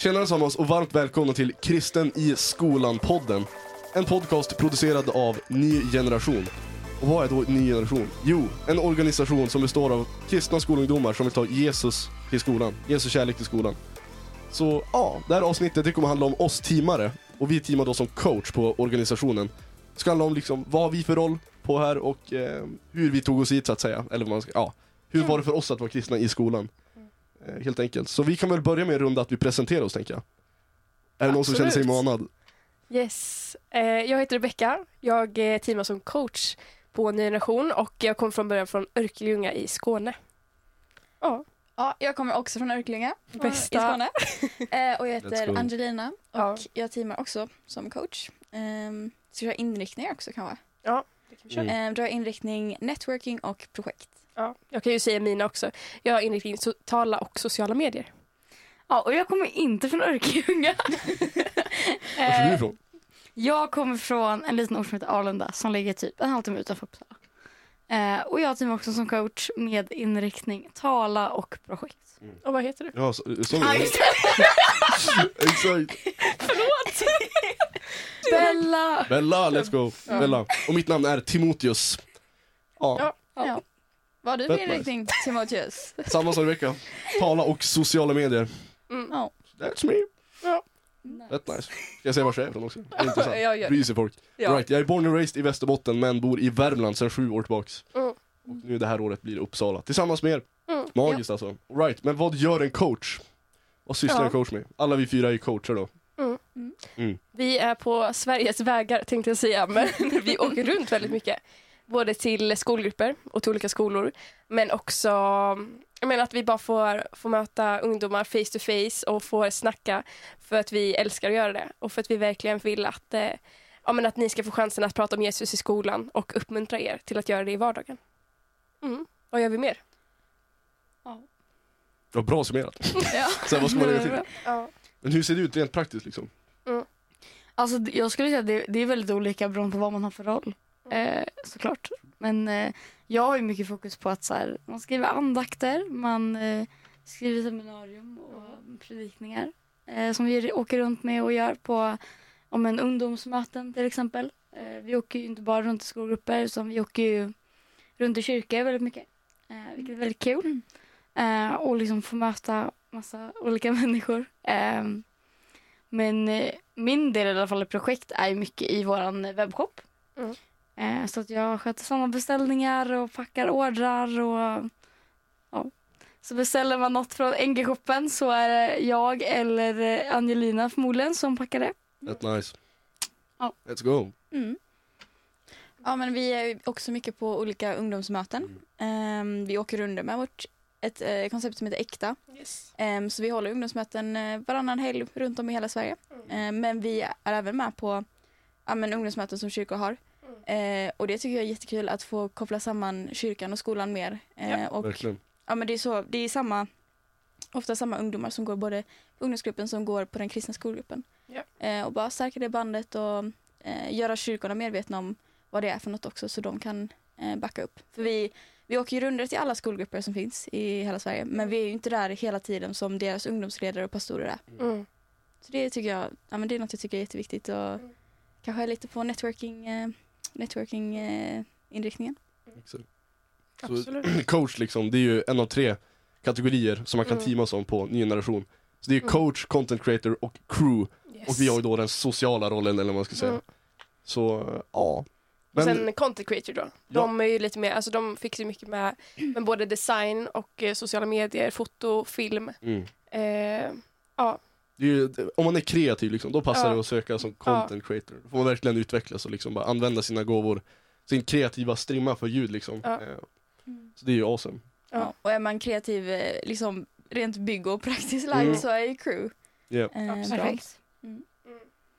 Tjena allesammans och varmt välkomna till Kristen i skolan-podden. En podcast producerad av Ny Generation. Och vad är då Ny Generation? Jo, en organisation som består av kristna skolungdomar som vill ta Jesus till skolan. Jesus kärlek till skolan. Så ja, det här avsnittet det kommer handla om oss teamare. Och vi teamar då som coach på organisationen. Det ska handla om liksom, vad har vi för roll på här och eh, hur vi tog oss hit så att säga. Eller vad man ska, ja, hur var det för oss att vara kristna i skolan? Eh, helt enkelt. Så vi kan väl börja med en runda att vi presenterar oss tänker jag. Är det någon som känner sig manad? Yes. Eh, jag heter Rebecka. Jag teamar som coach på Ny Generation och jag kom från början från Örkelljunga i Skåne. Ja, Ja, jag kommer också från Örkelljunga Bästa. i Skåne. Eh, och jag heter. Angelina och Ja. jag teamar också som coach. Um, så jag har inriktningar också kanske. det kan vi köra. Mm. Mm. då har jag inriktning networking och projekt. Ja, jag kan ju säga mina också. Jag har inriktning tala och sociala medier. Ja, och jag kommer inte från Örkelljunga. Var är du Eh, ifrån? jag kommer från en liten ort som heter Arlanda som ligger typ en halvtimme utanför Uppsala. Eh, och jag teamar också som coach med inriktning tala och projekt. Och vad heter du? Ja, så, så, Ja, just Exakt. Bella! Bella, let's go. Ja. Bella. Och mitt namn är Timoteus. Ja, Ja. Ja. Vad har du för nice. inriktning Timoteus? samma som Rebecka. Tala och sociala medier. Mm. Ja. That's me. Rätt nice. Ska jag säga var jag är ifrån också? Intressant. Ja, gör. Bryr sig folk. Ja. Right, jag är born and raised i Västerbotten men bor i Värmland sedan sju år tillbaks. Mm. Och nu det här året blir det Uppsala. Tillsammans med er. Mm. Magiskt alltså. Right, men vad gör en coach? Vad sysslar Ja. en coach med? Alla vi fyra är coacher då. Vi är på Sveriges vägar tänkte jag säga, men vi åker runt väldigt mycket. Både till skolgrupper och till olika skolor, men också jag menar att vi bara får, får möta ungdomar face to face och får snacka för att vi älskar att göra det och för att vi verkligen vill att, eh, ja, men att ni ska få chansen att prata om Jesus i skolan och uppmuntra er till att göra det i vardagen. Mm. Vad gör vi mer? Vad bra summerat. Ja. Sen vad ska man lägga till? Ja. Men hur ser det ut rent praktiskt liksom? Alltså, d- jag skulle säga att det, det är väldigt olika beroende på vad man har för roll. Eh, såklart. Men eh, jag har ju mycket fokus på att så här, man skriver andakter, man eh, skriver seminarium och predikningar. Eh, som vi åker runt med och gör på om en ungdomsmöten till exempel. Eh, vi åker ju inte bara runt i skolgrupper utan vi åker ju runt i kyrkor väldigt mycket. Eh, vilket är väldigt kul. Eh, och liksom få möta massa olika människor. Eh, men eh, min del i alla fall i projekt är ju mycket i våran webbshop. Mm. Eh, så att jag sköter sådana beställningar och packar ordrar och ja. Så beställer man något från NG-shoppen så är det jag eller eh, Angelina förmodligen som packar det. Rätt nice. Ja. Let's go. Mm. Ja men vi är också mycket på olika ungdomsmöten. Mm. Ehm, vi åker runt med vårt ett eh, koncept som heter Äkta. Yes. Ehm, så vi håller ungdomsmöten eh, varannan helg runt om i hela Sverige. Ehm, men vi är även med på ja, men ungdomsmöten som kyrkor har. Eh, och det tycker jag är jättekul att få koppla samman kyrkan och skolan mer. Eh, Ja, och, Verkligen. ja, men det är så, det är samma, ofta samma ungdomar som går både ungdomsgruppen som går på den kristna skolgruppen. Ja. Eh, och bara stärka det bandet och eh, göra kyrkorna medvetna om vad det är för något också så de kan eh, backa upp. För vi, vi åker ju runt till alla skolgrupper som finns i hela Sverige men vi är ju inte där hela tiden som deras ungdomsledare och pastorer är. Mm. Så det tycker jag, ja, men det är något jag tycker är jätteviktigt och Mm. kanske lite på networking, eh, networking eh, inriktningen. Exakt. Absolut. coach liksom, det är ju en av tre kategorier som man kan Mm. teama som på ny generation. Så det är Mm. coach, content creator och crew. Yes. Och vi har ju då den sociala rollen eller vad man ska säga. Mm. Så, ja. Och Men, sen content creator då. De är ju lite mer, alltså de fixar ju mycket med, med både design och eh, sociala medier, foto, film. mm. Eh, ja, ju, om man är kreativ liksom, då passar Ja. det att söka som content creator. Då får man verkligen utvecklas och liksom bara använda sina gåvor. Sin kreativa strimma för ljud liksom. Ja. Eh, Så det är ju awesome. Ja. Ja. Och är man kreativ, eh, liksom rent bygg och praktiskt lagd Mm. så är ju crew Yeah. eh. Perfekt.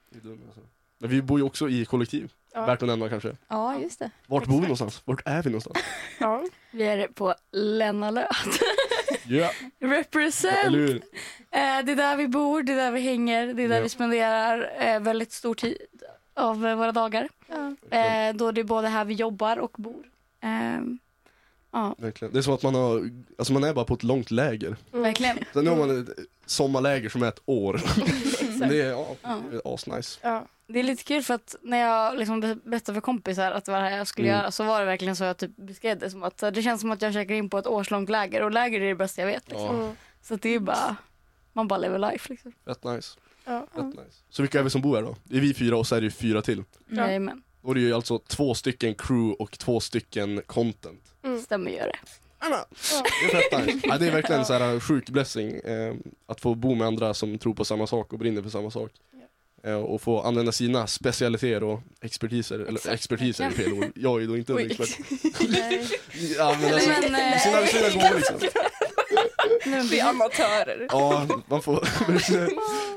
Dumt, alltså. Men vi bor ju också i kollektiv. ja, Värt att nämna kanske. Ja, just det. Vart bor vi någonstans? Vart är vi någonstans? ja. Vi är på Lennalöt. Ja, Represent! Eh, det är där vi bor, det är där vi hänger, det är där Ja. vi spenderar eh, väldigt stor tid av eh, våra dagar. Eh, då det är både här vi jobbar och bor. Eh, Ja, Verkligen. Det är som att man har, alltså man är bara på ett långt läger. Mm. verkligen. Sen har man ett sommarläger som är ett år. Det är, ja, asnice. Ja. Det är lite kul för att när jag liksom be- berättade för kompisar att det var det här jag skulle Mm. göra så var det verkligen så jag typ beskrev det som att det känns som att jag checkar in på ett årslångt läger och läger är det bästa jag vet. Liksom. Ja, Mm. Så det är bara, man bara lever life liksom. fett nice. Ja. Fett nice. Så vilka är vi som bor här då? Det är vi fyra och så är det ju fyra till. Ja. Jajamän, Då är det ju alltså två stycken crew och två stycken content. Mm. stämmer gör det. Jajamän. Det är fett nice. Ja, det är verkligen så här sjuk blessing eh, att få bo med andra som tror på samma sak och brinner för samma sak. Eh, och få använda sina specialiteter och expertiser, eller Exakt. expertiser är fel ord. Jag är då inte en expert. Ja men alltså, Men, eh, sina, sina gåvor liksom. Vi är amatörer. Ja, man får...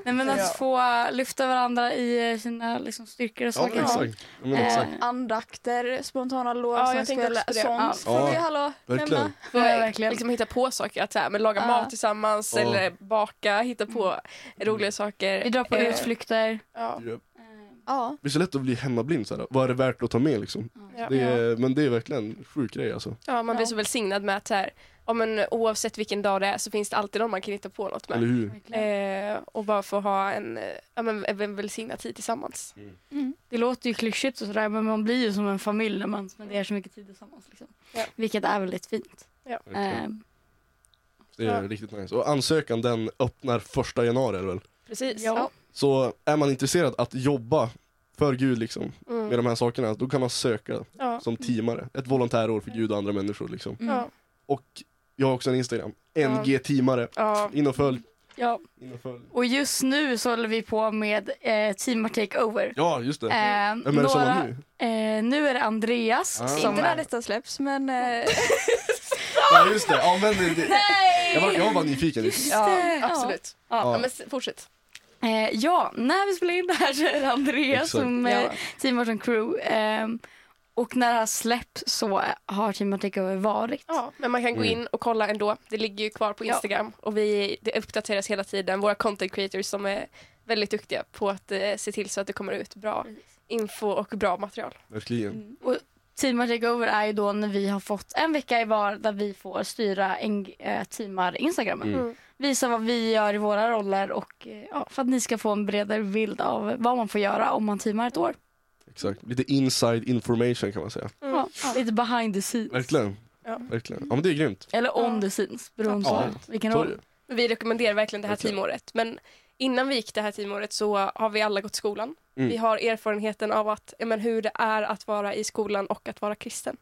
nej men att Ja. få lyfta varandra i eh, sina liksom, styrkor och ja, saker. Ja, men Eh. Andakter, spontana Ja, jag tänkte lovsångsspel, också det. sånt Ja. får vi hallå Verkligen. Ja, verkligen. Liksom hitta på saker, att så här, men laga Ja. mat tillsammans Ja. eller baka, hitta på roliga saker. Vi drar på Eh, utflykter. Ja. Ja. Ja, Det är så lätt att bli hemmablind såhär. Vad är det värt att ta med liksom? Ja. Det är, men det är verkligen en sjuk grej alltså. ja, man blir Ja. så välsignad med att så här, ja, men, oavsett vilken dag det är så finns det alltid någon man kan hitta på något Eller med. hur? verkligen. Eh, och bara få ha en, ja, men, en välsignad tid tillsammans. mm. Det låter ju klyschigt och sådär men man blir ju som en familj när man spenderar så mycket tid tillsammans. Liksom. Ja. Vilket är väldigt fint. Verkligen. Eh, Det är Ja. riktigt nice. Och ansökan den öppnar första januari det väl? Precis. Ja. Så är man intresserad att jobba för Gud liksom, Mm. med de här sakerna, då kan man söka Ja. som teamare. Ett volontärår för Gud och andra människor liksom. Mm. Ja. Och jag har också en Instagram, NG-teamare. Ja. In och följ. ja. In och följ. Och just nu så håller vi på med eh, Team Takeover. Ja, just det. Eh, Vem är det som nu? Eh, nu är det Andreas Ah. som Inte när detta släpps men eh, Ja, just det. Ja, men det, det. Jag, var, jag var bara nyfiken. Liksom. Ja, det. absolut. Ja. Ja. Ja. men fortsätt. Eh, ja, när vi spelar in det här så är det Andreas Exakt. som eh, Ja. Team Crew. Och när det här släpps så har Team Martin Takeover varit. Ja, men man kan gå Mm. in och kolla ändå. Det ligger ju kvar på Ja. Instagram och vi, det uppdateras hela tiden. Våra content creators som är väldigt duktiga på att eh, se till så att det kommer ut bra info och bra material. Verkligen. Team Takeover är ju då när vi har fått en vecka i var där vi får styra en, eh, teamar Instagramen. Mm. Visa vad vi gör i våra roller och eh, ja, för att ni ska få en bredare bild av vad man får göra om man teamar ett år. Exakt. Lite inside information kan man säga. Mm. Ja, lite behind the scenes. Verkligen. Ja. Verkligen. Ja men det är grymt. Eller on Ja. the scenes beroende Ja. på vilken roll. Vi rekommenderar verkligen det här Verkligen. teamåret. Men innan vi gick det här teamåret så har vi alla gått skolan. Mm. Vi har erfarenheten av att, ja, men hur det är att vara i skolan och att vara kristen.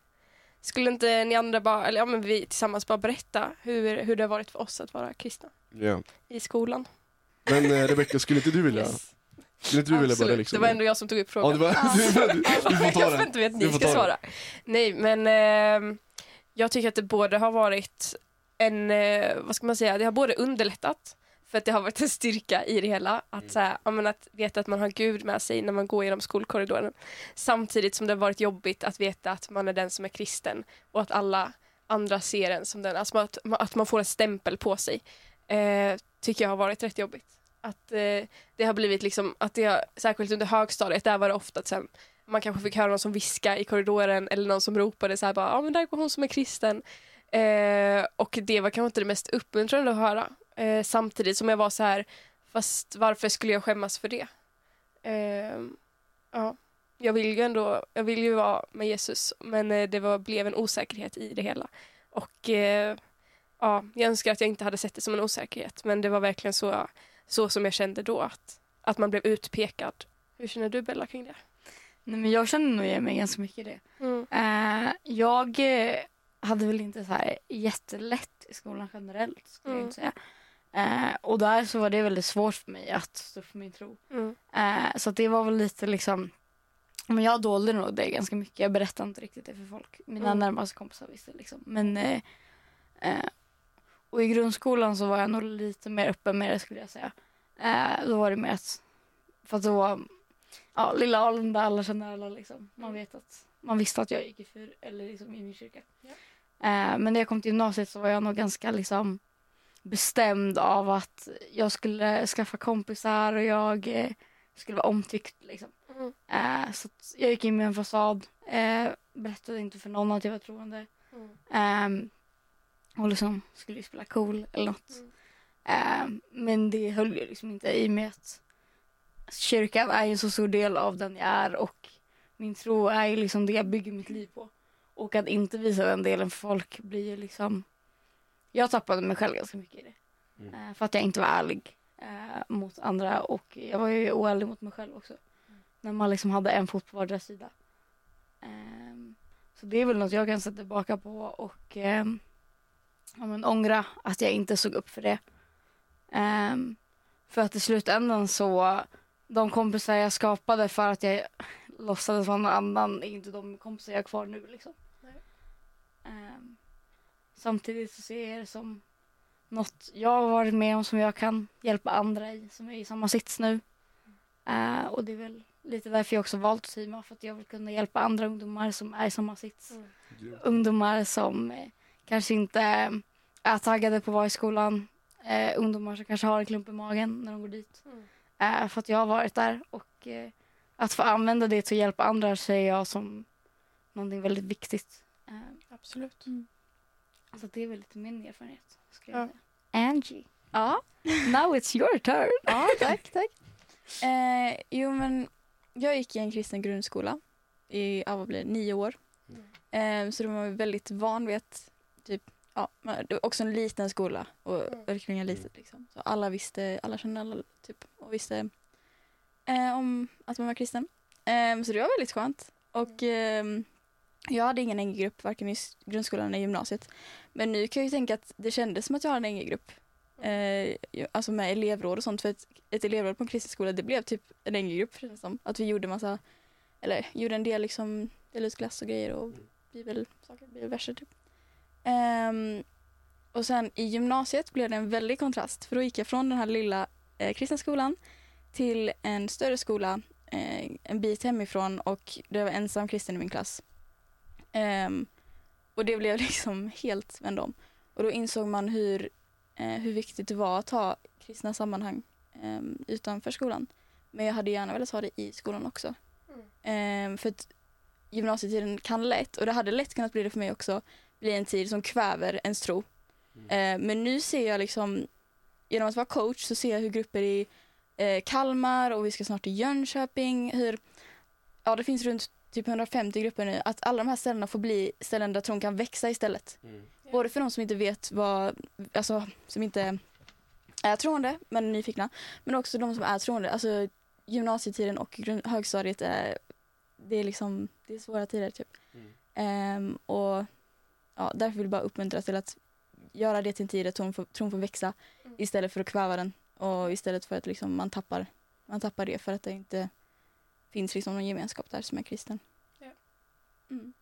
Skulle inte ni andra bara, eller ja, men vi tillsammans bara berätta hur, hur det har varit för oss att vara kristna Ja. i skolan? Men eh, Rebecka, skulle inte du vilja? Yes. Skulle inte du vilja börja liksom? Det var ändå jag som tog upp Ja, frågan. det var, du, du, du får ta jag den. förväntar mig att Du ni ska svara. Nej, men ehm, jag tycker att det både har varit en, eh, vad ska man säga, det har både underlättat för att det har varit en styrka i det hela. Att, Mm. så här, ja, men att veta att man har Gud med sig när man går genom skolkorridoren. Samtidigt som det har varit jobbigt att veta att man är den som är kristen och att alla andra ser en som den. Alltså att, att man får en stämpel på sig. Eh, tycker jag har varit rätt jobbigt. Att eh, det har blivit liksom, att det har, särskilt under högstadiet, där var det ofta att sen, man kanske fick höra någon som viska i korridoren eller någon som ropade så här bara, ja men där går hon som är kristen. Eh, och det var kanske inte det mest uppmuntrande att höra. Eh, samtidigt som jag var så här, fast varför skulle jag skämmas för det? Eh, ja, jag vill ju ändå, jag vill ju vara med Jesus, men eh, det var, blev en osäkerhet i det hela. Och eh, ja, jag önskar att jag inte hade sett det som en osäkerhet, men det var verkligen så, så som jag kände då, att, att man blev utpekad. Hur känner du Bella kring det? Nej, men jag känner nog igen mig ganska mycket i det. Mm. Eh, jag eh, hade väl inte så här jättelätt i skolan generellt skulle jag Mm. inte säga. Eh, och där så var det väldigt svårt för mig att stå för min tro. Mm. Eh, så det var väl lite liksom, men jag dolde nog det ganska mycket. Jag berättade inte riktigt det för folk. Mina Mm. närmaste kompisar visste liksom. Men, och i grundskolan så var jag nog lite mer öppen med det skulle jag säga. Eh, då var det mer att, för att då var, ja, lilla Alen där alla känner alla liksom. Man vet att, man visste att jag gick i fyr, eller liksom i min kyrka. Ja. Eh, men när jag kom till gymnasiet så var jag nog ganska liksom bestämd av att jag skulle skaffa kompisar och jag eh, skulle vara omtyckt. Liksom. Mm. Eh, så jag gick in med en fasad, eh, berättade inte för någon att jag var troende. Ehm, och liksom skulle ju spela cool eller något. Mm. Ehm, men det höll ju liksom inte i och med att kyrkan är ju en så stor del av den jag är och min tro är ju liksom det jag bygger mitt liv på. Och att inte visa den delen för folk blir ju liksom... Jag tappade mig själv ganska mycket i det. Mm. Eh, för att jag inte var ärlig eh, mot andra och jag var ju oärlig mot mig själv också. När man liksom hade en fot på vardera sida. Ehm, så det är väl något jag kan sätta tillbaka på och ehm, ja, men ångra att jag inte såg upp för det. Ehm, för att i slutändan så, de kompisar jag skapade för att jag låtsades vara någon annan är inte de kompisar jag har kvar nu liksom. Nej. Ehm, samtidigt så ser jag det som något jag har varit med om som jag kan hjälpa andra i som är i samma sits nu. Eh, och det är väl lite därför jag också valt att teama för att jag vill kunna hjälpa andra ungdomar som är i samma sits. Mm. Ungdomar som eh, kanske inte är taggade på att vara i skolan. Eh, ungdomar som kanske har en klump i magen när de går dit. Mm. Eh, för att jag har varit där och eh, att få använda det till att hjälpa andra ser jag som någonting väldigt viktigt. Eh, Absolut. så det är väl lite min erfarenhet. Skulle Ja. jag säga. Angie, Ja, now it's your turn. ja tack, tack. Eh, jo, men jag gick i en kristen grundskola i ja, vad blir det, nio år. Eh, så de var väldigt van vid att typ, ja, det var också en liten skola och Mm. verkligen litet liksom. Så alla visste, alla kände alla typ och visste eh, om att man var kristen. Eh, så det var väldigt skönt. Och ehm, jag hade ingen egen grupp varken i grundskolan eller gymnasiet. Men nu kan jag ju tänka att det kändes som att jag hade en egen grupp. Eh, alltså med elevråd och sånt. För ett, ett elevråd på en kristen skola det blev typ en egen grupp kändes som. Att vi gjorde massa, eller gjorde en del liksom, delade ut glass och grejer och bibelsaker, bibelverser typ. Ehm, och sen i gymnasiet blev det en väldig kontrast för då gick jag från den här lilla eh, kristna skolan till en större skola eh, en bit hemifrån och det var ensam kristen i min klass. Ehm, och det blev liksom helt vänd om. Och då insåg man hur, eh, hur viktigt det var att ha kristna sammanhang eh, utanför skolan. Men jag hade gärna velat ha det i skolan också. Mm. Eh, för att gymnasietiden kan lätt, och det hade lätt kunnat bli det för mig också, bli en tid som kväver ens tro. Eh, men nu ser jag liksom, genom att vara coach så ser jag hur grupper i eh, Kalmar och vi ska snart till Jönköping, hur, ja det finns runt typ 150 grupper nu, att alla de här ställena får bli ställen där tron kan växa istället. Mm. Både för de som inte vet vad, alltså som inte är troende men är nyfikna, men också de som är troende. Alltså gymnasietiden och högstadiet är, det är liksom, det är svåra tider typ. Mm. Ehm, och ja, därför vill jag bara uppmuntra till att göra det till en tid där tron får, tron får växa Mm. istället för att kväva den och istället för att liksom man tappar, man tappar det för att det inte finns liksom någon gemenskap där som är kristen. Ja. Mm.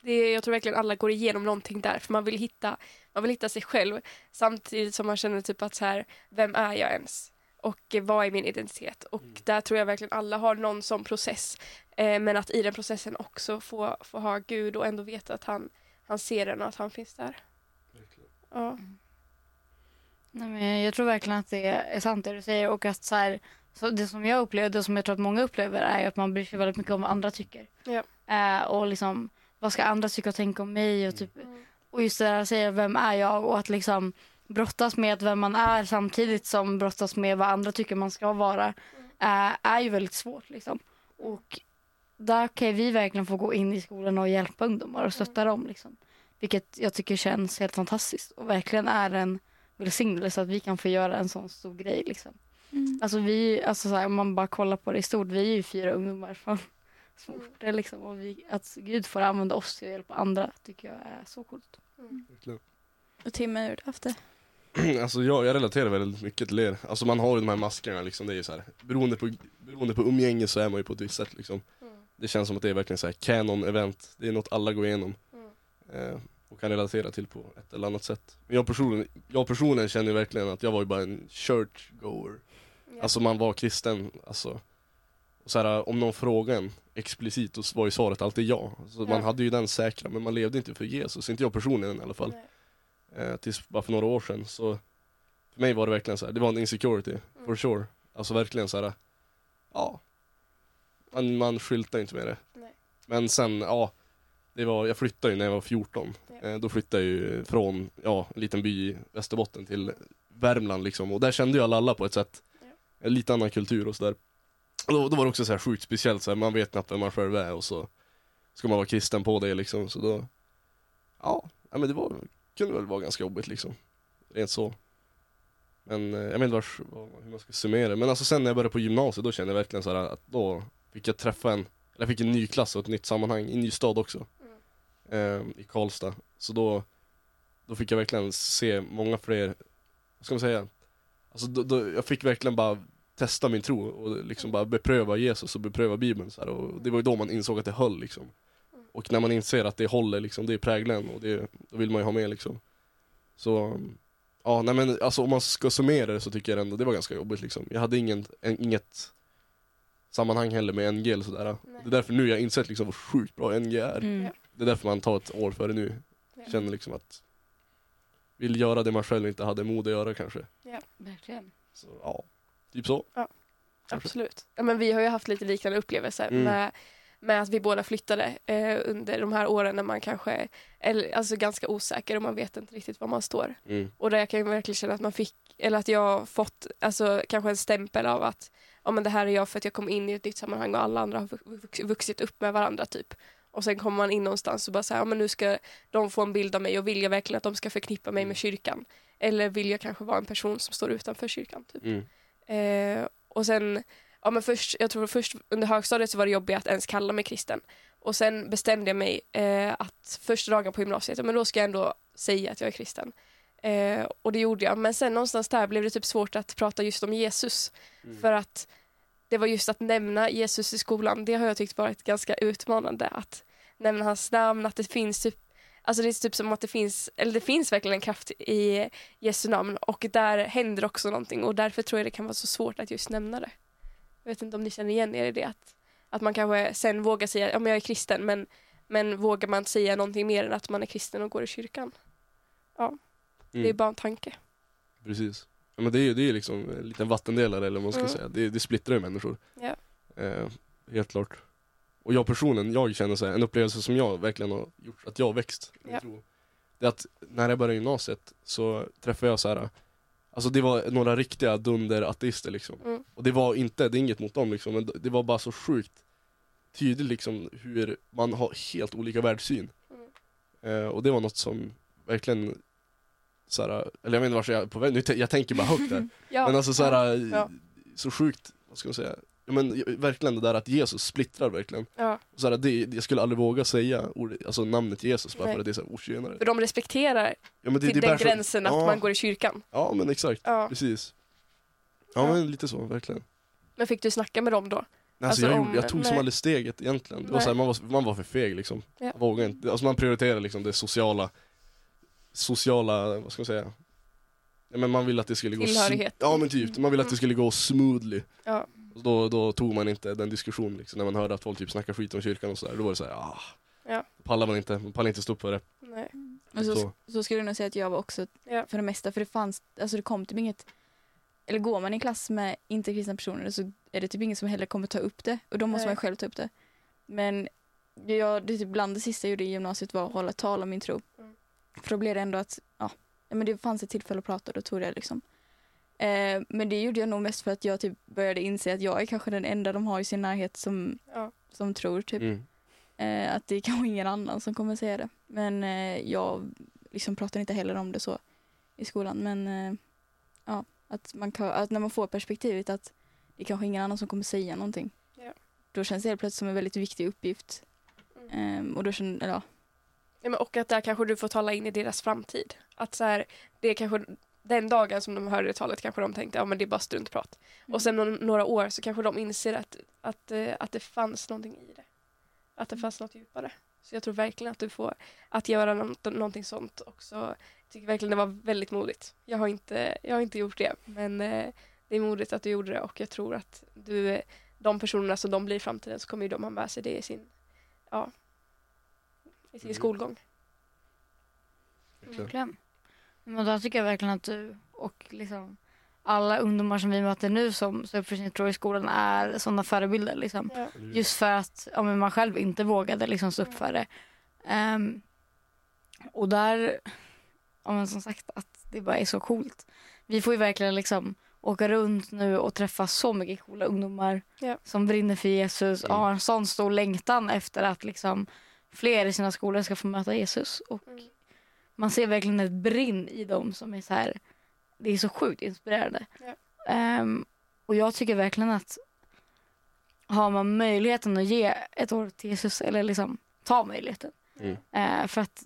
Det är, jag tror verkligen alla går igenom någonting där för man vill hitta, man vill hitta sig själv samtidigt som man känner typ att så här, vem är jag ens? Och eh, vad är min identitet? Och Mm. där tror jag verkligen alla har någon sån process. Eh, men att i den processen också få, få ha Gud och ändå veta att han, han ser den och att han finns där. Ja. Nej, men jag tror verkligen att det är sant det du säger och att så här, så det som jag upplever, det som jag tror att många upplever är att man bryr sig väldigt mycket om vad andra tycker. Ja. Eh, och liksom, vad ska andra tycka och tänka om mig och typ, och just det där att säga vem är jag och att liksom brottas med vem man är samtidigt som brottas med vad andra tycker man ska vara eh, är ju väldigt svårt liksom. Och där kan vi verkligen få gå in i skolan och hjälpa ungdomar och stötta dem liksom. Vilket jag tycker känns helt fantastiskt och verkligen är en välsignelse att vi kan få göra en sån stor grej liksom. Mm. Alltså vi, alltså så här, om man bara kollar på det i stort, vi är ju fyra ungdomar från små orter liksom och vi, att Gud får använda oss till att hjälpa andra tycker jag är så coolt. Verkligen. Och Tim, hur har du haft det? Alltså jag, jag relaterar väldigt mycket till er. Alltså man har ju de här maskerna liksom, det är ju så här. Beroende på, beroende på umgänge så är man ju på ett visst sätt liksom. Det känns som att det är verkligen så här canon-event. Det är något alla går igenom. Eh, och kan relatera till på ett eller annat sätt. Men jag personligen, jag personligen känner ju verkligen att jag var ju bara en church-goer. Alltså man var kristen, alltså. Och så här, om någon frågade en explicit så var ju svaret alltid ja. Så Ja. man hade ju den säkra, men man levde inte för Jesus. Inte jag personligen i alla fall. Eh, tills bara för några år sedan. Så för mig var det verkligen så här, det var en insecurity, for sure. Alltså verkligen så här. ja. Man, man skyltar inte med det. Nej. Men sen, ja. Det var, jag flyttade ju när jag var 14. Ja. Eh, då flyttade jag ju från ja, en liten by i Västerbotten till Värmland liksom. Och där kände jag alla på ett sätt. En lite annan kultur och sådär. Då, då var det också så här sjukt speciellt, så här, man vet knappt vem man själv är och så ska man vara kristen på det liksom. Så då, ja, ja men det var, kunde väl vara ganska jobbigt liksom. Rent så. Men eh, jag vet inte vars, hur man ska summera det. Men alltså sen när jag började på gymnasiet då kände jag verkligen så här att då fick jag träffa en, eller jag fick en ny klass och ett nytt sammanhang i en ny stad också. Eh, I Karlstad. Så då, då fick jag verkligen se många fler, vad ska man säga? Alltså då, då, jag fick verkligen bara testa min tro och liksom bara bepröva Jesus och bepröva bibeln så här. och det var ju då man insåg att det höll liksom. Och när man inser att det håller liksom, det är prägeln och det, då vill man ju ha med liksom. Så, ja nej men alltså om man ska summera det så tycker jag ändå det var ganska jobbigt liksom. Jag hade ingen, en, inget sammanhang heller med NG eller sådär. Nej. Det är därför nu jag har insett liksom hur sjukt bra NG är. Mm. Ja. Det är därför man tar ett år före nu. Ja. Känner liksom att vill göra det man själv inte hade mod att göra kanske. Verkligen. Så ja, typ så. Kanske. Absolut. Ja, men vi har ju haft lite liknande upplevelser Mm. med, med att vi båda flyttade eh, under de här åren när man kanske är alltså ganska osäker och man vet inte riktigt var man står. Mm. Och där jag kan verkligen känna att man fick, eller att jag har fått alltså, kanske en stämpel av att ja, men det här är jag för att jag kom in i ett nytt sammanhang och alla andra har vux- vux- vuxit upp med varandra typ. Och sen kommer man in någonstans och bara säger ja men nu ska de få en bild av mig och vill jag verkligen att de ska förknippa mig med kyrkan? Eller vill jag kanske vara en person som står utanför kyrkan? Typ. Mm. Eh, och sen, ja men först, jag tror först under högstadiet så var det jobbigt att ens kalla mig kristen. Och sen bestämde jag mig eh, att första dagen på gymnasiet, ja, men då ska jag ändå säga att jag är kristen. Eh, och det gjorde jag. Men sen någonstans där blev det typ svårt att prata just om Jesus. Mm. För att det var just att nämna Jesus i skolan, det har jag tyckt varit ganska utmanande. Att nämna hans namn, att det finns typ Alltså det är typ som att det finns, eller det finns verkligen en kraft i Jesu namn och där händer också någonting och därför tror jag det kan vara så svårt att just nämna det. Jag vet inte om ni känner igen er i det att, att man kanske sen vågar säga ja, men jag är kristen men, men vågar man säga någonting mer än att man är kristen och går i kyrkan? Det är Mm. bara en tanke. Precis. Men det är ju det är liksom en liten vattendelare eller vad man ska Mm. säga. Det, det splittrar ju människor. Ja. Eh, helt klart. Och jag personligen, jag känner så här, en upplevelse som jag verkligen har gjort att jag har växt. Ja. tro, Det är att när jag började gymnasiet så träffade jag så här. Alltså det var några riktiga dunder-ateister liksom. Mm. Och det var inte, det är inget mot dem liksom, men det var bara så sjukt tydligt liksom hur man har helt olika världssyn. Mm. Eh, och det var något som verkligen så eller jag vet inte vart jag är på väg, nu, jag tänker bara högt där. Ja. Men alltså så här, Ja. så sjukt, vad ska man säga? Men verkligen det där att Jesus splittrar verkligen. ja. Så här, det, jag skulle aldrig våga säga ordet, alltså namnet Jesus bara Nej. för att det är så här otjänare. För de respekterar Ja, men det, till det den gränsen att ja, man går i kyrkan. Ja men exakt, Ja. precis. Ja, men lite så, verkligen. Men fick du snacka med dem då? Alltså, alltså, jag, om- jag tog som aldrig steget egentligen. Det var så här, man, var, man var för feg liksom. Ja. Vågade inte. Alltså man prioriterar liksom det sociala, sociala, vad ska man säga? Ja, men man ville att det skulle gå Tillhörighet. Ja men typ, man ville att det skulle gå smoothly. Ja. Och då, då tog man inte den diskussionen liksom, när man hörde att folk typ snackar skit om kyrkan och sådär. Då var det såhär, ah. Ja. Då pallar man inte, man pallar inte stå upp för det. Nej. Och så, Så. så. skulle jag nog säga att jag var också Ja. för det mesta. För det fanns, alltså det kom typ inget, eller går man i klass med inte kristna personer så är det typ ingen som heller kommer ta upp det. Och då måste Nej. man själv ta upp det. Men jag, det är typ bland det sista jag gjorde i gymnasiet var att hålla tal om min tro. Mm. För då blev det ändå att, ja, men det fanns ett tillfälle att prata och då tog det liksom. Eh, men det gjorde jag nog mest för att jag typ började inse att jag är kanske den enda de har i sin närhet som, Ja. som tror typ. Mm. Eh, att det är kanske ingen annan som kommer säga det. Men eh, jag liksom pratar inte heller om det så i skolan. Men eh, ja, att, man kan, att när man får perspektivet att det är kanske ingen annan som kommer säga någonting. Ja. Då känns det helt plötsligt som en väldigt viktig uppgift. Mm. Eh, och då känner, eller, ja, Men och att där kanske du får tala in i deras framtid. Att så här, det är kanske den dagen som de hörde det talet kanske de tänkte ja men det är bara struntprat. Och sen om några år så kanske de inser att, att, eh, att det fanns någonting i det. Att det fanns något djupare. Så jag tror verkligen att du får att göra något, någonting sånt också. Jag tycker verkligen det var väldigt modigt. Jag har inte, jag har inte gjort det men eh, det är modigt att du gjorde det och jag tror att du, de personerna som de blir i framtiden så kommer ju de ha med sig det i sin, ja, i sin Mm. skolgång. Verkligen. Men då tycker jag verkligen att du och liksom alla ungdomar som vi möter nu som står upp för sin tro i skolan är sådana förebilder. Liksom. Ja. Just för att ja, man själv inte vågade liksom stå upp för det. Ehm, och där, ja men som sagt att det bara är så coolt. Vi får ju verkligen liksom åka runt nu och träffa så mycket coola ungdomar Ja. som brinner för Jesus och Mm. har en sån stor längtan efter att liksom fler i sina skolor ska få möta Jesus. Och Mm. man ser verkligen ett brinn i dem som är så här, det är så sjukt inspirerande. Ja. Ehm, och jag tycker verkligen att har man möjligheten att ge ett år till Jesus eller liksom ta möjligheten. Mm. Eh, för att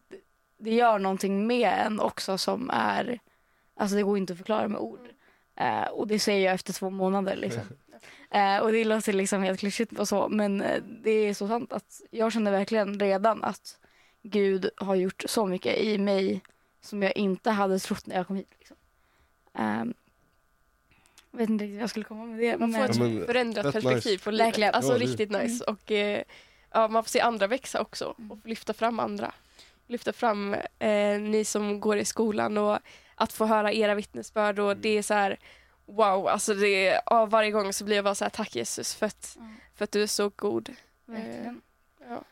det- gör någonting med en också som är, alltså det går inte att förklara med ord. Eh, och det säger jag efter två månader liksom. Eh, och det låter liksom helt klyschigt och så men eh, det är så sant att jag känner verkligen redan att Gud har gjort så mycket i mig som jag inte hade trott när jag kom hit. Liksom. Ehm, jag vet inte riktigt vad jag skulle komma med det. Man får ett Ja, men förändrat perspektiv nice. på livet. Verkligen. Alltså Ja, det- riktigt nice. Och eh, ja, man får se andra växa också och lyfta fram andra. Lyfta fram eh, ni som går i skolan och att få höra era vittnesbörd och det är så här wow, alltså det är, ja, varje gång så blir jag bara så här tack Jesus för att, Ja. för att du är så god. Verkligen. Ja.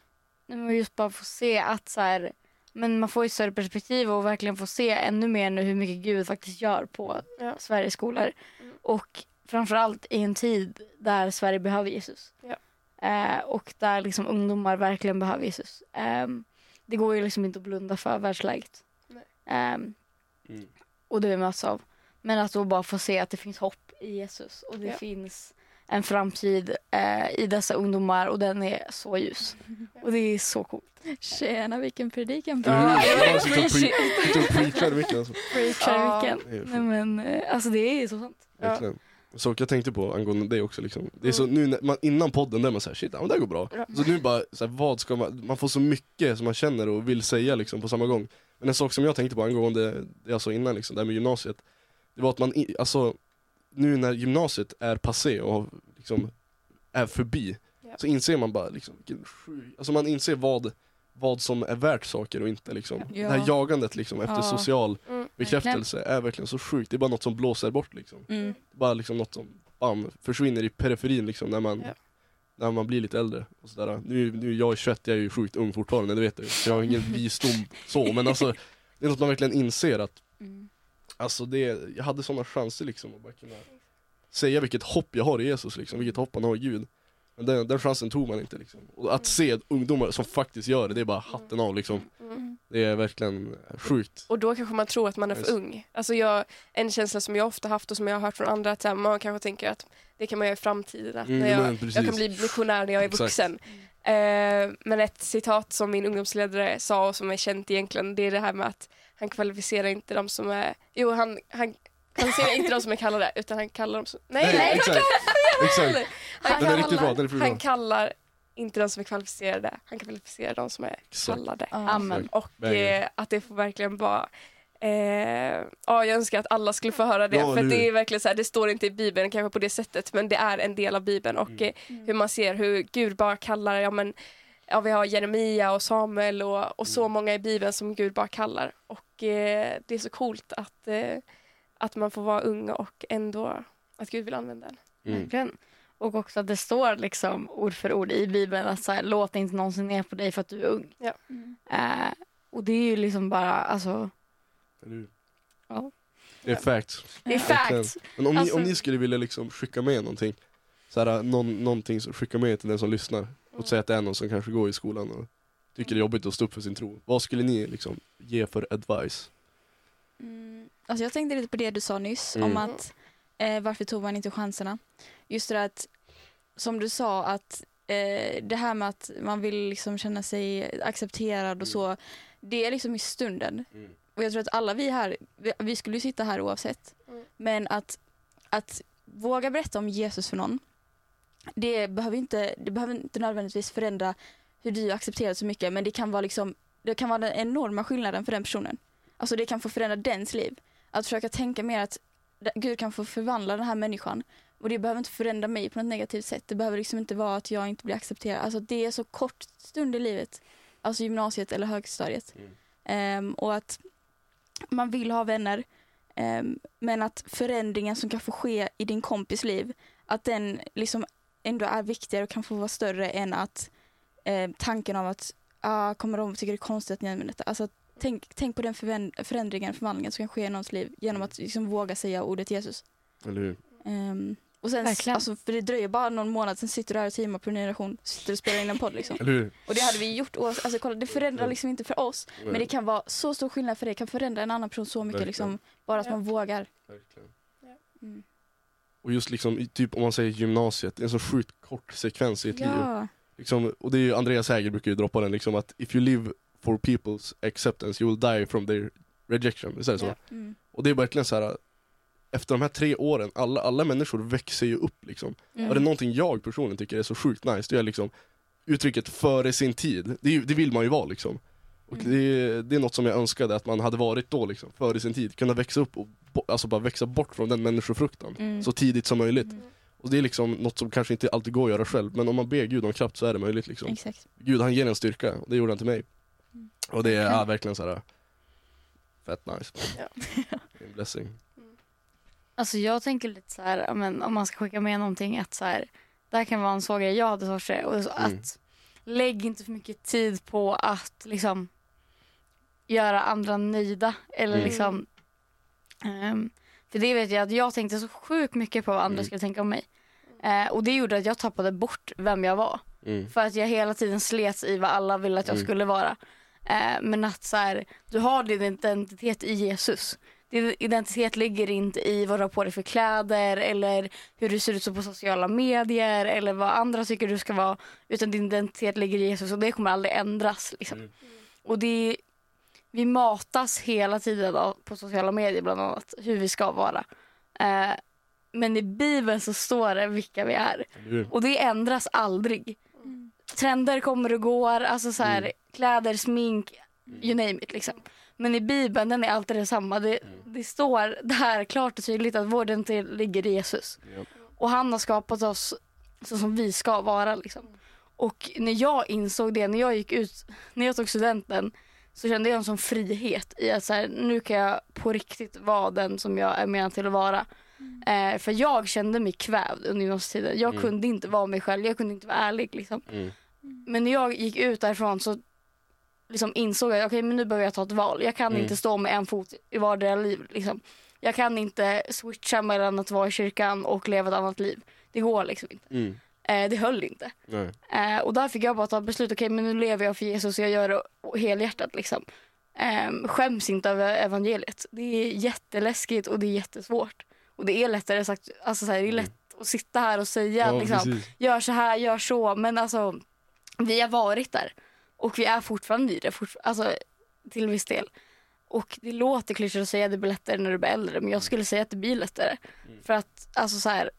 Nej, men just bara få se att så här, men man får ett större perspektiv och verkligen få se ännu mer nu hur mycket Gud faktiskt gör på Ja. Sveriges skolor. Mm. Och framförallt i en tid där Sverige behöver Jesus. Ja. Eh, och där liksom ungdomar verkligen behöver Jesus. Ehm, det går ju liksom inte att blunda för världsläget. Nej. Ehm, Mm. och det vi möts av. Men att då bara få se att det finns hopp i Jesus och det Ja. finns en framtid eh, i dessa ungdomar och den är så ljus. Och det är så coolt. Tjena vilken predikan. Eller hur? Ja, Jag det var bara sitter och preaching. pre- sitter och preachar mycket alltså. Preachar vilken. Det är Nej men eh, alltså det är så sant. Ja. Så jag tänkte på angående det också liksom. Det är så nu när man, innan podden där man säger shit, ja, men det här går bra. Ja. Så nu bara, så här, vad ska man, man får så mycket som man känner och vill säga liksom på samma gång. Men en sak som jag tänkte på angående det jag sa innan liksom, det här med gymnasiet. Det var att man, i- alltså nu när gymnasiet är passé och liksom är förbi. Ja. Så inser man bara liksom, vilken sjuk, alltså man inser vad, vad som är värt saker och inte liksom. Ja. Det här jagandet liksom efter Ja. social Mm. bekräftelse är verkligen så sjukt. Det är bara något som blåser bort liksom Mm. bara liksom något som bam, försvinner i periferin liksom när man, Ja. när man blir lite äldre. Och sådär. Nu, nu är jag 21, jag är ju sjukt ung fortfarande, det vet du. Så jag har ingen visdom så, men alltså det är något man verkligen inser att alltså det, jag hade sådana chanser liksom att bara kunna säga vilket hopp jag har i Jesus liksom, vilket hopp han har i Gud. Men den, den chansen tog man inte liksom. Och att se ungdomar som faktiskt gör det, det är bara hatten av liksom. Mm. Det är verkligen sjukt. Och då kanske man tror att man är för ung. Alltså jag, en känsla som jag ofta haft och som jag har hört från andra, att man kanske tänker att det kan man göra i framtiden. Att Mm, när jag, men precis. jag kan bli missionär när jag är vuxen. Eh, men ett citat som min ungdomsledare sa och som är känt egentligen, det är det här med att han kvalificerar inte de som är, jo han, han kvalificerar inte de som är kallade utan han kallar dem som, nej, nej, exakt. exakt. han, riktigt bra, den är riktigt bra. han kallar inte de som är kvalificerade, han kvalificerar de som är Exakt. kallade. Amen. Och eh, att det får verkligen vara Eh, ja, jag önskar att alla skulle få höra det. Ja, för det är verkligen så här, det står inte i Bibeln kanske på det sättet, men det är en del av Bibeln. Och Mm. eh, hur man ser hur Gud bara kallar, ja men ja, vi har Jeremia och Samuel och, och så Mm. många i Bibeln som Gud bara kallar. Och eh, det är så coolt att, eh, att man får vara ung och ändå att Gud vill använda en. Mm. Verkligen. Och också att det står liksom ord för ord i Bibeln att så här, låt inte någon se ner på dig för att du är ung. Mm. Eh, och det är ju liksom bara, alltså, Eller? Ja. Det är facts. det är Verkligen. fact. Men om, Alltså- ni, om ni skulle vilja liksom skicka med någonting, så här, någon, någonting som skicka med till den som lyssnar, och säga att det är någon som kanske går i skolan och tycker det är jobbigt att stå upp för sin tro. Vad skulle ni liksom ge för advice? Mm. Alltså jag tänkte lite på det du sa nyss Mm. om att eh, varför tog man inte chanserna? Just det att, som du sa, att eh, det här med att man vill liksom känna sig accepterad och så, det är liksom i stunden. Och jag tror att alla vi här, vi, vi skulle ju sitta här oavsett, Mm. men att, att våga berätta om Jesus för någon, det behöver inte, det behöver inte nödvändigtvis förändra hur du accepterar så mycket, men det kan vara liksom, det kan vara den enorma skillnaden för den personen. Alltså det kan få förändra dens liv. Att försöka tänka mer att Gud kan få förvandla den här människan. Och det behöver inte förändra mig på något negativt sätt. Det behöver liksom inte vara att jag inte blir accepterad. Alltså det är så kort stund i livet. Alltså gymnasiet eller högstadiet. Ehm, och att man vill ha vänner. ehm, men att förändringen som kan få ske i din kompis liv, att den liksom ändå är viktigare och kan få vara större än att eh, tanken av att, ah, kommer de tycka det är konstigt att ni använder detta? Alltså, tänk, tänk på den förändringen, förvandlingen som kan ske i någons liv genom att liksom våga säga ordet Jesus. Eller hur? Ehm, och sen, Verkligen. alltså, för det dröjer bara någon månad, sen sitter du här och teamar på en generation, sitter och spelar in en podd liksom. Eller hur? Och det hade vi gjort, oavsett- alltså kolla det förändrar liksom inte för oss, men det kan vara så stor skillnad för dig, det kan förändra en annan person så mycket Verkligen. liksom, bara att Ja. man vågar. Verkligen. Mm. Och just liksom, typ om man säger gymnasiet, en så sjukt kort sekvens i ett liv. Liksom, och det är ju, Andreas Häger brukar ju droppa den liksom att if you live for people's acceptance you will die from their rejection. Visst är det så? Mm. Och det är verkligen så här. Efter de här tre åren, alla, alla människor växer ju upp liksom. Mm. Och det är någonting jag personligen tycker är så sjukt nice, det är liksom uttrycket före sin tid. Det, det vill man ju vara liksom. Och Mm. det, är- det är något som jag önskade att man hade varit då liksom, före sin tid. Kunna växa upp och bo, alltså bara växa bort från den människofruktan Mm. så tidigt som möjligt. Mm. Och det är liksom något som kanske inte alltid går att göra själv, men om man ber Gud om kraft så är det möjligt liksom. Exakt. Gud han ger en styrka, och det gjorde han till mig. Mm. Och det är ja, verkligen så här. fett nice. Ja. En blessing. Alltså jag tänker lite så här, men om man ska skicka med någonting att så här, det här kan vara en så grej jag hade för och så Mm. att lägg inte för mycket tid på att liksom göra andra nöjda eller Mm. liksom ehm, för det vet jag att jag tänkte så sjukt mycket på vad andra Mm. skulle tänka om mig. Eh, och det gjorde att jag tappade bort vem jag var. Mm. För att jag hela tiden slets i vad alla ville att jag Mm. skulle vara. Eh, men att så här, du har din identitet i Jesus. Din identitet ligger inte i vad du har på dig för kläder eller hur du ser ut på sociala medier eller vad andra tycker du ska vara. Utan din identitet ligger i Jesus och det kommer aldrig ändras. Liksom. Mm. Och det vi matas hela tiden av, på sociala medier bland annat hur vi ska vara. Eh, men i Bibeln så står det vilka vi är. Och det ändras aldrig. Mm. Trender kommer och går, alltså så här, Mm. kläder, smink, you name it liksom. Men i Bibeln den är alltid detsamma. Det, Mm. det står där klart och tydligt att vår identitet ligger i Jesus. Och han har skapat oss så som vi ska vara liksom. Och när jag insåg det, när jag gick ut, när jag tog studenten så kände jag en sån frihet i att så här, nu kan jag på riktigt vara den som jag är menad till att vara. Eh, för jag kände mig kvävd under gymnasietiden. Jag Mm. kunde inte vara mig själv, jag kunde inte vara ärlig. Liksom. Mm. Men när jag gick ut därifrån så liksom insåg jag att okay, men nu behöver jag ta ett val. Jag kan Mm. inte stå med en fot i vardera liv. Liksom. Jag kan inte switcha mellan att vara i kyrkan och leva ett annat liv. Det går liksom inte. Mm. Eh, det höll inte. Eh, och där fick jag bara ta beslut. Okej, men nu lever jag för Jesus och jag gör det helhjärtat. Liksom. Eh, skäms inte över evangeliet. Det är jätteläskigt och det är jättesvårt. Och det är lättare sagt, alltså så här, det är Mm. lätt att sitta här och säga Ja, liksom, precis. gör så här, gör så. Men alltså, vi har varit där. Och vi är fortfarande i det, fort, alltså, till viss del. Och det låter klyschigt att säga att det blir lättare när du blir äldre, men jag skulle säga att det blir lättare. Mm. För att, alltså så här,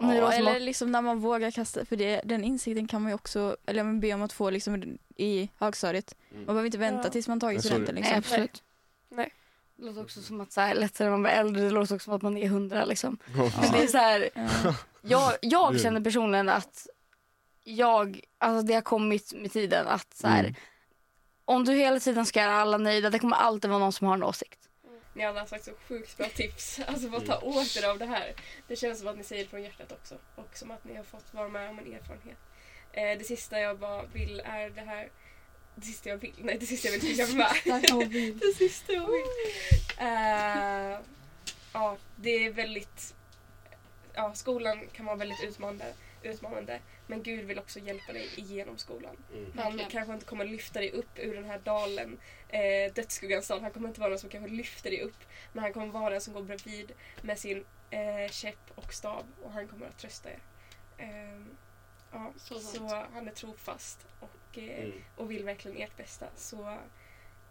Ja, eller liksom när man vågar kasta, för det, den insikten kan man ju också, eller man be om att få liksom i högstadiet. Mm. Man behöver inte vänta Ja. tills man tagit Nej, studenten Nej, liksom. absolut. Nej. Det låter också som att så här, lättare när man blir äldre, det låter också som att man är hundra liksom. Ja, Men det är så här, Ja. jag, jag känner personligen att jag, alltså det har kommit med tiden att så här, Mm. om du hela tiden ska göra alla nöjda, det kommer alltid vara någon som har en åsikt. Ni alla har sagt så sjukt bra tips. Alltså vad ta åt er av det här. Det känns som att ni säger det från hjärtat också. Och som att ni har fått vara med om en erfarenhet. Eh, det sista jag bara vill är det här. Det sista jag vill? Nej, det sista jag vill med. det sista jag vill. Eh, ja, det är väldigt... Ja, skolan kan vara väldigt utmanande, utmanande. Men Gud vill också hjälpa dig igenom skolan. Mm. Han Verkligen. kanske inte kommer lyfta dig upp ur den här dalen, eh, dödsskuggans dal. Han kommer inte vara den som kanske lyfter dig upp. Men han kommer vara den som går bredvid med sin eh, käpp och stav och han kommer att trösta er. Ehm, ja, Så så, han är trofast och, eh, Mm. och vill verkligen ert bästa. Så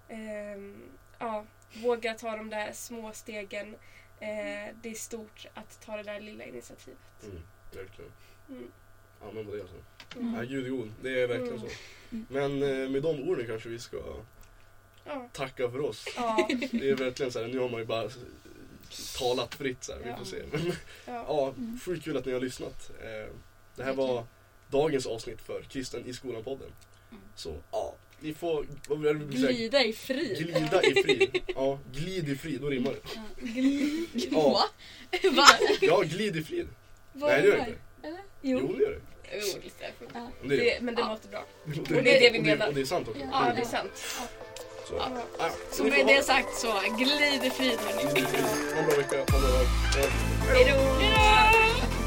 ehm, ja, våga ta de där små stegen. Eh, det är stort att ta det där lilla initiativet. Mm. Verkligen. Mm. På det alltså. Mm. Ja, Gud är god, det är verkligen Mm. så. Mm. Men eh, med de orden kanske vi ska Ja. tacka för oss. Ja. Det är verkligen så här, nu har man ju bara talat fritt så här, vi Ja. får se. Men Ja. ja, sjukt kul att ni har lyssnat. Eh, Det här var dagens avsnitt för Kristen i skolan-podden. Så ja, ni får vad vill jag säga? Glida i frid. glida i frid. Ja, glid i frid, då rimmar det. Ja, Va? ja glid i frid. Vad Nej det gör det inte. Jo, Jo. det gör det. Jo. Det är det. Det, men det låter bra. Och och det är det vi och menar. Och det är sant också. Ja, det är sant. Så. Ja. Så med det sagt så, glid i frid hörni. Ha en bra vecka. Ha en bra dag. Ja. Hej då!